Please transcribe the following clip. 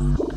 Bye.